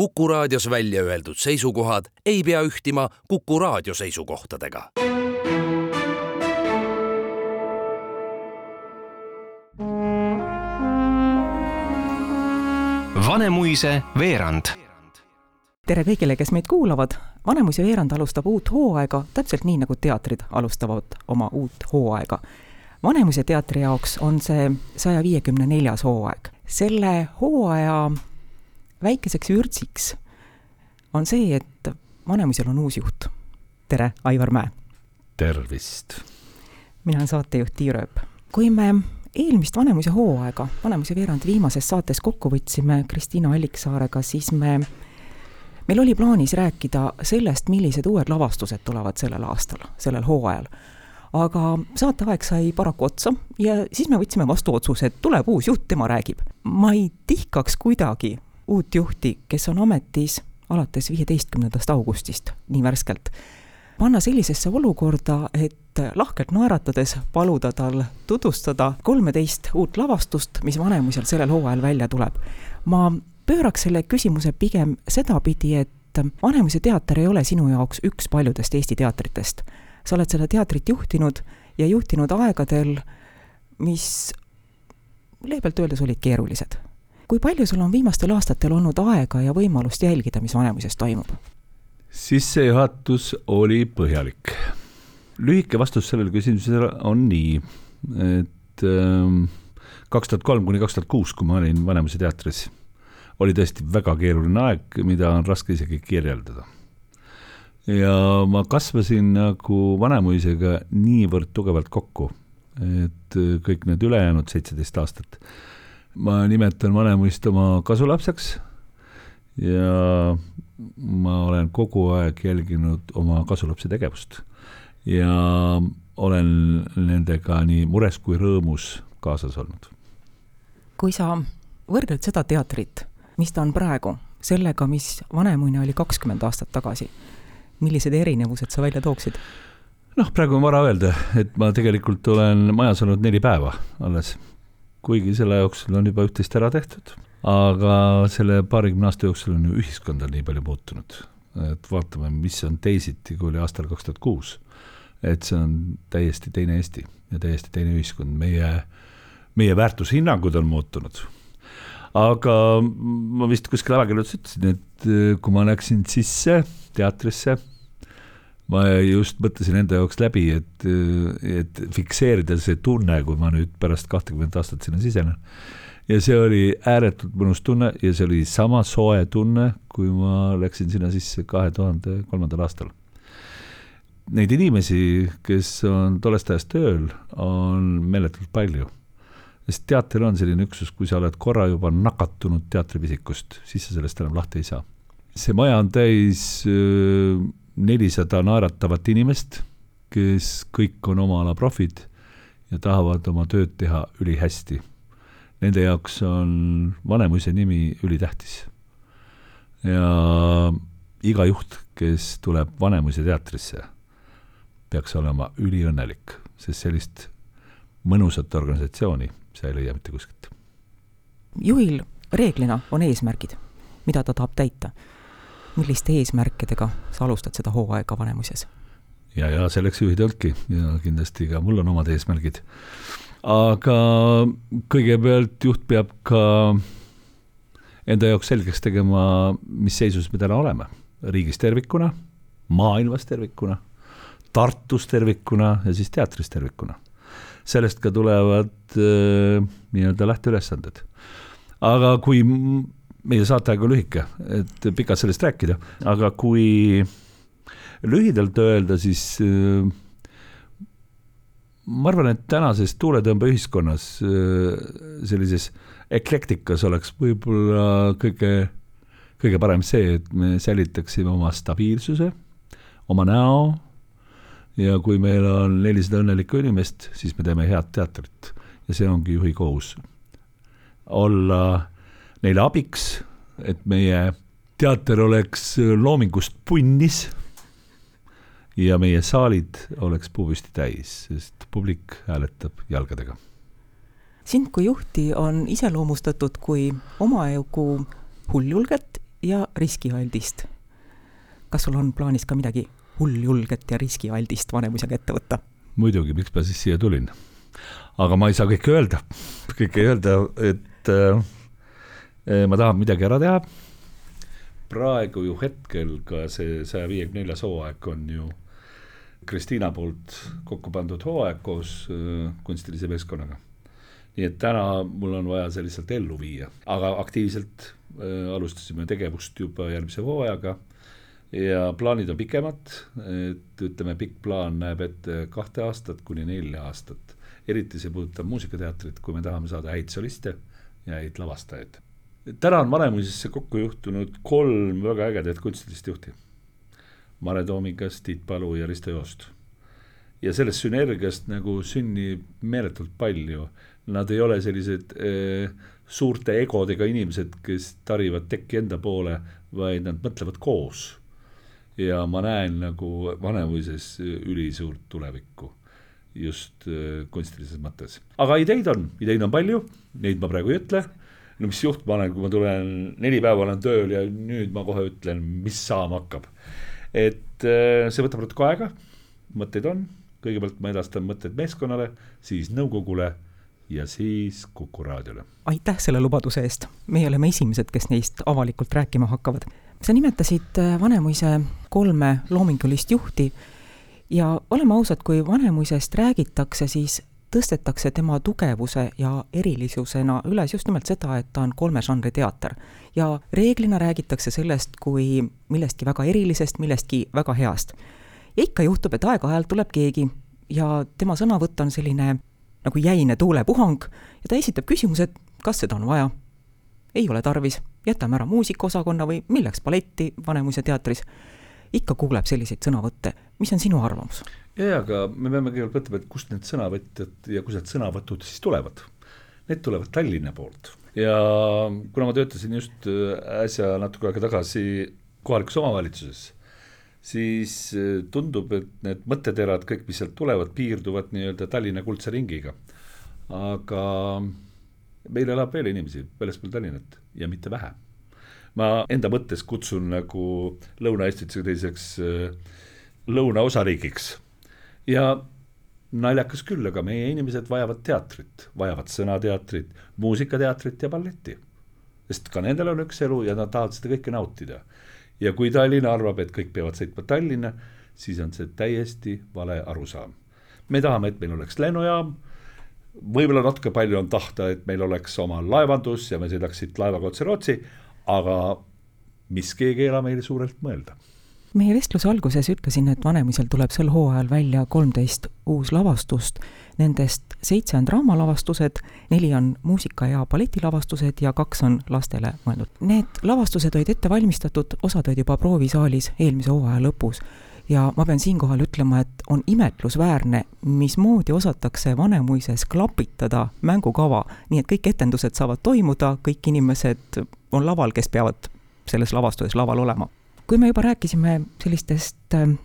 Kuku raadios välja öeldud seisukohad ei pea ühtima Kuku raadio seisukohtadega. Vanemuise veerand. tere kõigile, kes meid kuulavad. Vanemuise veerand alustab uut hooaega täpselt nii, nagu teatrid alustavad oma uut hooaega. Vanemuise teatri jaoks on see saja viiekümne neljas hooaeg. selle hooaja väikeseks vürtsiks on see, et Vanemuisel on uus juht. tere, Aivar Mäe! tervist! mina olen saatejuht Tiia Rööp. kui me eelmist Vanemuise hooaega, Vanemuise veerand viimases saates kokku võtsime Kristiina Alliksaarega, siis me, meil oli plaanis rääkida sellest, millised uued lavastused tulevad sellel aastal, sellel hooajal. aga saateaeg sai paraku otsa ja siis me võtsime vastu otsuse, et tuleb uus juht, tema räägib. ma ei tihkaks kuidagi uut juhti, kes on ametis alates viieteistkümnendast augustist, nii värskelt, panna sellisesse olukorda, et lahkelt naeratades paluda tal tutvustada kolmeteist uut lavastust, mis Vanemuisel sellel hooajal välja tuleb. ma pööraks selle küsimuse pigem sedapidi, et Vanemuise teater ei ole sinu jaoks üks paljudest Eesti teatritest. sa oled seda teatrit juhtinud ja juhtinud aegadel, mis leebelt öeldes olid keerulised kui palju sul on viimastel aastatel olnud aega ja võimalust jälgida, mis Vanemuises toimub? sissejuhatus oli põhjalik. lühike vastus sellele küsimusele on nii, et ähm, kaks tuhat kolm kuni kaks tuhat kuus, kui ma olin Vanemuise teatris, oli tõesti väga keeruline aeg, mida on raske isegi kirjeldada. ja ma kasvasin nagu Vanemuisega niivõrd tugevalt kokku, et kõik need ülejäänud seitseteist aastat ma nimetan Vanemuist oma kasulapseks ja ma olen kogu aeg jälginud oma kasulapse tegevust ja olen nendega nii mures kui rõõmus kaasas olnud. kui sa võrdled seda teatrit, mis ta on praegu, sellega, mis Vanemuine oli kakskümmend aastat tagasi, millised erinevused sa välja tooksid? noh, praegu on vara öelda, et ma tegelikult olen majas olnud neli päeva alles kuigi selle jooksul on juba üht-teist ära tehtud, aga selle paarikümne aasta jooksul on ju ühiskond on nii palju muutunud, et vaatame, mis on teisiti, kui oli aastal kaks tuhat kuus. et see on täiesti teine Eesti ja täiesti teine ühiskond, meie, meie väärtushinnangud on muutunud. aga ma vist kuskil ajakirjanduses ütlesin, et eh, kui ma läksin sisse teatrisse ma just mõtlesin enda jaoks läbi, et, et fikseerida see tunne, kui ma nüüd pärast kahtekümmet aastat sinna sisenen. ja see oli ääretult mõnus tunne ja see oli sama soe tunne, kui ma läksin sinna sisse kahe tuhande kolmandal aastal. Neid inimesi, kes on tollest ajast tööl, on meeletult palju. sest teater on selline üksus, kui sa oled korra juba nakatunud teatripisikust, siis sa sellest enam lahti ei saa. see maja on täis nelisada naeratavat inimest, kes kõik on oma ala profid ja tahavad oma tööd teha ülihästi. Nende jaoks on Vanemuise nimi ülitähtis. ja iga juht, kes tuleb Vanemuise teatrisse, peaks olema üliõnnelik, sest sellist mõnusat organisatsiooni sa ei leia mitte kuskilt. juhil reeglina on eesmärgid, mida ta tahab täita milliste eesmärkidega sa alustad seda hooaega Vanemuises? ja, ja selleks juhid olnudki ja kindlasti ka mul on omad eesmärgid. aga kõigepealt juht peab ka enda jaoks selgeks tegema, mis seisus me täna oleme, riigis tervikuna, maailmas tervikuna, Tartus tervikuna ja siis teatris tervikuna. sellest ka tulevad äh, nii-öelda lähteülesanded. aga kui meie saateaeg on lühike, et pikalt sellest rääkida, aga kui lühidalt öelda, siis äh, ma arvan, et tänases tuuletõmbeühiskonnas, äh, sellises eklektikas oleks võib-olla kõige, kõige parem see, et me säilitaksime oma stabiilsuse, oma näo. Ja kui meil on nelisada õnnelikku inimest, siis me teeme head teatrit. Ja see ongi juhi kohus. olla neile abiks, et meie teater oleks loomingust punnis ja meie saalid oleks puupüsti täis, sest publik hääletab jalgadega. sind kui juhti on iseloomustatud kui omajagu hulljulget ja riskialdist. kas sul on plaanis ka midagi hulljulget ja riskialdist Vanemuisega ette võtta? muidugi, miks ma siis siia tulin. aga ma ei saa kõike öelda, kõike öelda, et äh, ma tahan midagi ära teha. praegu ju hetkel ka see saja viiekümne neljas hooaeg on ju Kristiina poolt kokku pandud hooaeg koos äh, kunstilise meeskonnaga. nii et täna mul on vaja see lihtsalt ellu viia, aga aktiivselt äh, alustasime tegevust juba järgmise hooajaga ja plaanid on pikemad, et ütleme, pikk plaan näeb ette kahte aastat kuni nelja aastat. eriti see puudutab muusikateatrit, kui me tahame saada häid soliste ja häid lavastajaid. Täna on Vanemuisesse kokku juhtunud kolm väga ägedat kunstilist juhti Mare Toomikas, Tiit Palu ja Risto Joost. ja sellest sünergiast nagu sünnib meeletult palju, nad ei ole sellised äh, suurte egodega inimesed, kes tarivad tekki enda poole, vaid nad mõtlevad koos. ja ma näen nagu Vanemuises ülisuurt tulevikku just äh, kunstilises mõttes. aga ideid on, ideid on palju, neid ma praegu ei ütle no mis juhtuma olen, kui ma tulen, neli päeva olen tööl ja nüüd ma kohe ütlen, mis saama hakkab et äh, see võtab natuke aega, mõtteid on, kõigepealt ma edastan mõtted meeskonnale, siis nõukogule ja siis Kuku raadiole. aitäh selle lubaduse eest, meie oleme esimesed, kes neist avalikult rääkima hakkavad. sa nimetasid äh, Vanemuise kolme loomingulist juhti ja oleme ausad, kui Vanemuisest räägitakse, siis tõstetakse tema tugevuse ja erilisusena üles just nimelt seda, et ta on kolme žanri teater. ja reeglina räägitakse sellest kui millestki väga erilisest, millestki väga heast. ja ikka juhtub, et aeg-ajalt tuleb keegi ja tema sõnavõtt on selline nagu jäine tuulepuhang ja ta esitab küsimuse, et kas seda on vaja. ei ole tarvis, jätame ära muusikaosakonna või milleks balletti Vanemuise teatris. Ikka kuuleb selliseid sõnavõtte, mis on sinu arvamus? jaa, aga me peame kõigepealt mõtlema, et kust need sõnavõtjad ja kust need sõnavõtud siis tulevad. Need tulevad Tallinna poolt ja kuna ma töötasin just äh, äsja natuke aega tagasi kohalikus omavalitsuses, siis äh, tundub, et need mõtteterad, kõik, mis sealt tulevad, piirduvad nii-öelda Tallinna kuldse ringiga. aga meil elab veel inimesi väljaspool Tallinnat ja mitte vähe. Ma enda mõttes kutsun nagu Lõuna-Eestit selliseks äh, lõunaosariigiks ja naljakas küll, aga meie inimesed vajavad teatrit, vajavad sõnateatrit, muusikateatrit ja balletti. sest ka nendel on üks elu ja nad tahavad seda kõike nautida. ja kui Tallinn arvab, et kõik peavad sõitma Tallinna, siis on see täiesti vale arusaam. me tahame, et meil oleks lennujaam, võib-olla natuke palju on tahta, et meil oleks oma laevandus ja me sõidaks siit laevaga otse Rootsi, aga miski ei keela meile suurelt mõelda. Meie vestluse alguses ütlesin, et Vanemuisel tuleb sel hooajal välja kolmteist uuslavastust, nendest seitse on draamalavastused, neli on muusika- ja balletilavastused ja kaks on lastele mõeldud. Need lavastused olid ette valmistatud, osad olid juba proovisaalis eelmise hooaja lõpus. Ja ma pean siinkohal ütlema, et on imetlusväärne, mismoodi osatakse Vanemuises klapitada mängukava, nii et kõik etendused saavad toimuda, kõik inimesed on laval, kes peavad selles lavastuses laval olema kui me juba rääkisime sellistest ähm,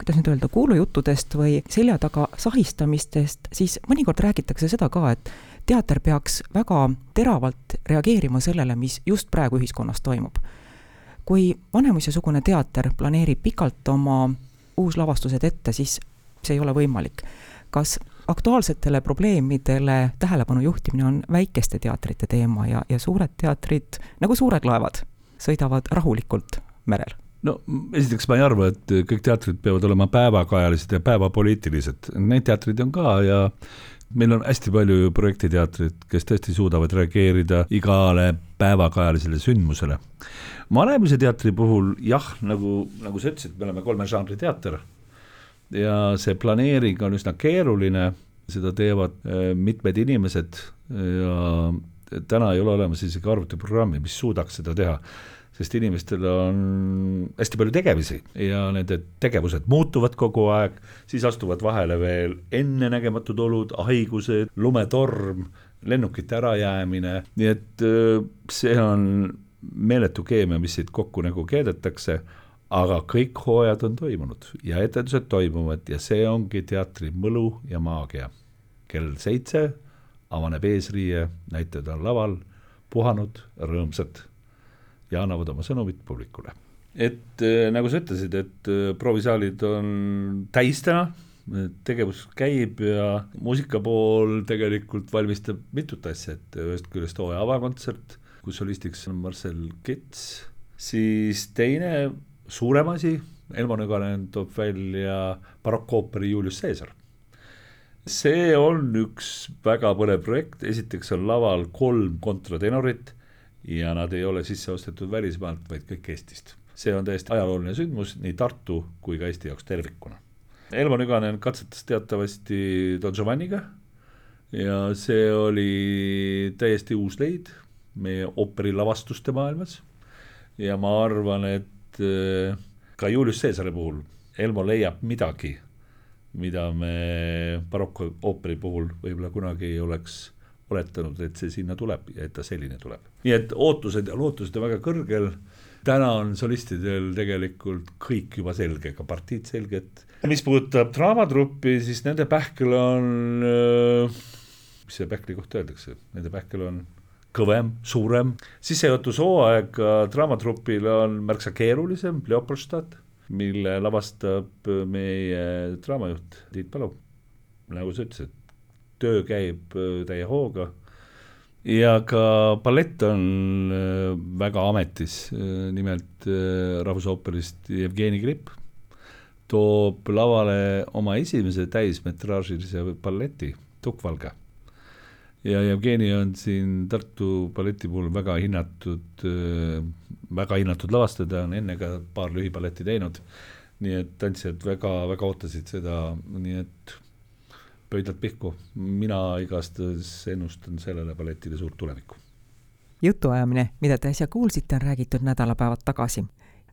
kuidas nüüd öelda, kuulujuttudest või selja taga sahistamistest, siis mõnikord räägitakse seda ka, et teater peaks väga teravalt reageerima sellele, mis just praegu ühiskonnas toimub. kui Vanemuise-sugune teater planeerib pikalt oma uuslavastused ette, siis see ei ole võimalik. kas aktuaalsetele probleemidele tähelepanu juhtimine on väikeste teatrite teema ja, ja suured teatrid, nagu suured laevad, sõidavad rahulikult merel? no esiteks ma ei arva, et kõik teatrid peavad olema päevakajalised ja päevapoliitilised, neid teatreid on ka ja meil on hästi palju ju projektiteatreid, kes tõesti suudavad reageerida igale päevakajalisele sündmusele. Vanemuise teatri puhul jah, nagu, nagu sa ütlesid, me oleme kolme žanri teater ja see planeering on üsna keeruline, seda teevad äh, mitmed inimesed. Ja täna ei ole olemas isegi arvutiprogrammi, mis suudaks seda teha sest inimestel on hästi palju tegemisi ja nende tegevused muutuvad kogu aeg, siis astuvad vahele veel ennenägematud olud, haigused, lumetorm, lennukite ärajäämine, nii et see on meeletu keemia, mis siit kokku nagu keedetakse, aga kõik hooajad on toimunud ja etendused toimuvad ja see ongi teatri mõlu ja maagia. kell seitse avaneb eesriie, näitlejad on laval, puhanud, rõõmsad ja annavad oma sõnumit publikule. et äh, nagu sa ütlesid, et äh, provisaalid on täis täna, tegevus käib ja muusika pool tegelikult valmistab mitut asja, et ühest küljest hooaja avakontsert, kus solistiks on Marcel Kits, siis teine suurem asi, Elmo Nüganen toob välja barokkooperi Julius Caesar see on üks väga põnev projekt, esiteks on laval kolm kontratenorit ja nad ei ole sisse ostetud välismaalt, vaid kõik Eestist. see on täiesti ajalooline sündmus nii Tartu kui ka Eesti jaoks tervikuna. Elmo Nüganen katsetas teatavasti Don Giovanniga ja see oli täiesti uus leid meie ooperilavastuste maailmas ja ma arvan, et äh, ka Julius Caesari puhul Elmo leiab midagi mida me barokkooperi puhul võib-olla kunagi ei oleks oletanud, et see sinna tuleb ja et ta selline tuleb. nii et ootused ja lootused on väga kõrgel, täna on solistidel tegelikult kõik juba selge, ka partiid selged. mis puudutab draamatruppi, siis nende pähkel on, mis selle pähkli kohta öeldakse, nende pähkel on kõvem, suurem, sissejuhatushooaeg draamatrupil on märksa keerulisem, Leopoldstadt mille lavastab meie draamajuht Tiit Palu. nagu sa ütlesid, töö käib äh, täie hooga. ja ka ballett on äh, väga ametis, äh, nimelt Rahvusooperist Jevgeni Gripp toob lavale oma esimese täismetraažilise balleti Tukkvalge ja Jevgeni on siin Tartu balleti puhul väga hinnatud, väga hinnatud lavastaja, on enne ka paar lühiballetti teinud, nii et tantsijad väga, väga ootasid seda, nii et pöidlad pihku, mina igastahes ennustan sellele balletile suurt tulevikku. jutuajamine, mida te äsja kuulsite, on räägitud nädalapäevad tagasi.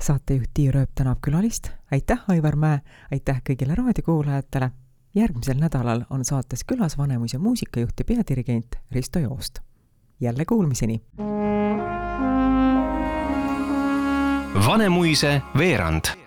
saatejuht Tiia Rööp tänab külalist, aitäh, Aivar Mäe, aitäh kõigile raadiokuulajatele järgmisel nädalal on saates külas Vanemuise muusikajuht ja peadirigent Risto Joost. jälle kuulmiseni! Vanemuise veerand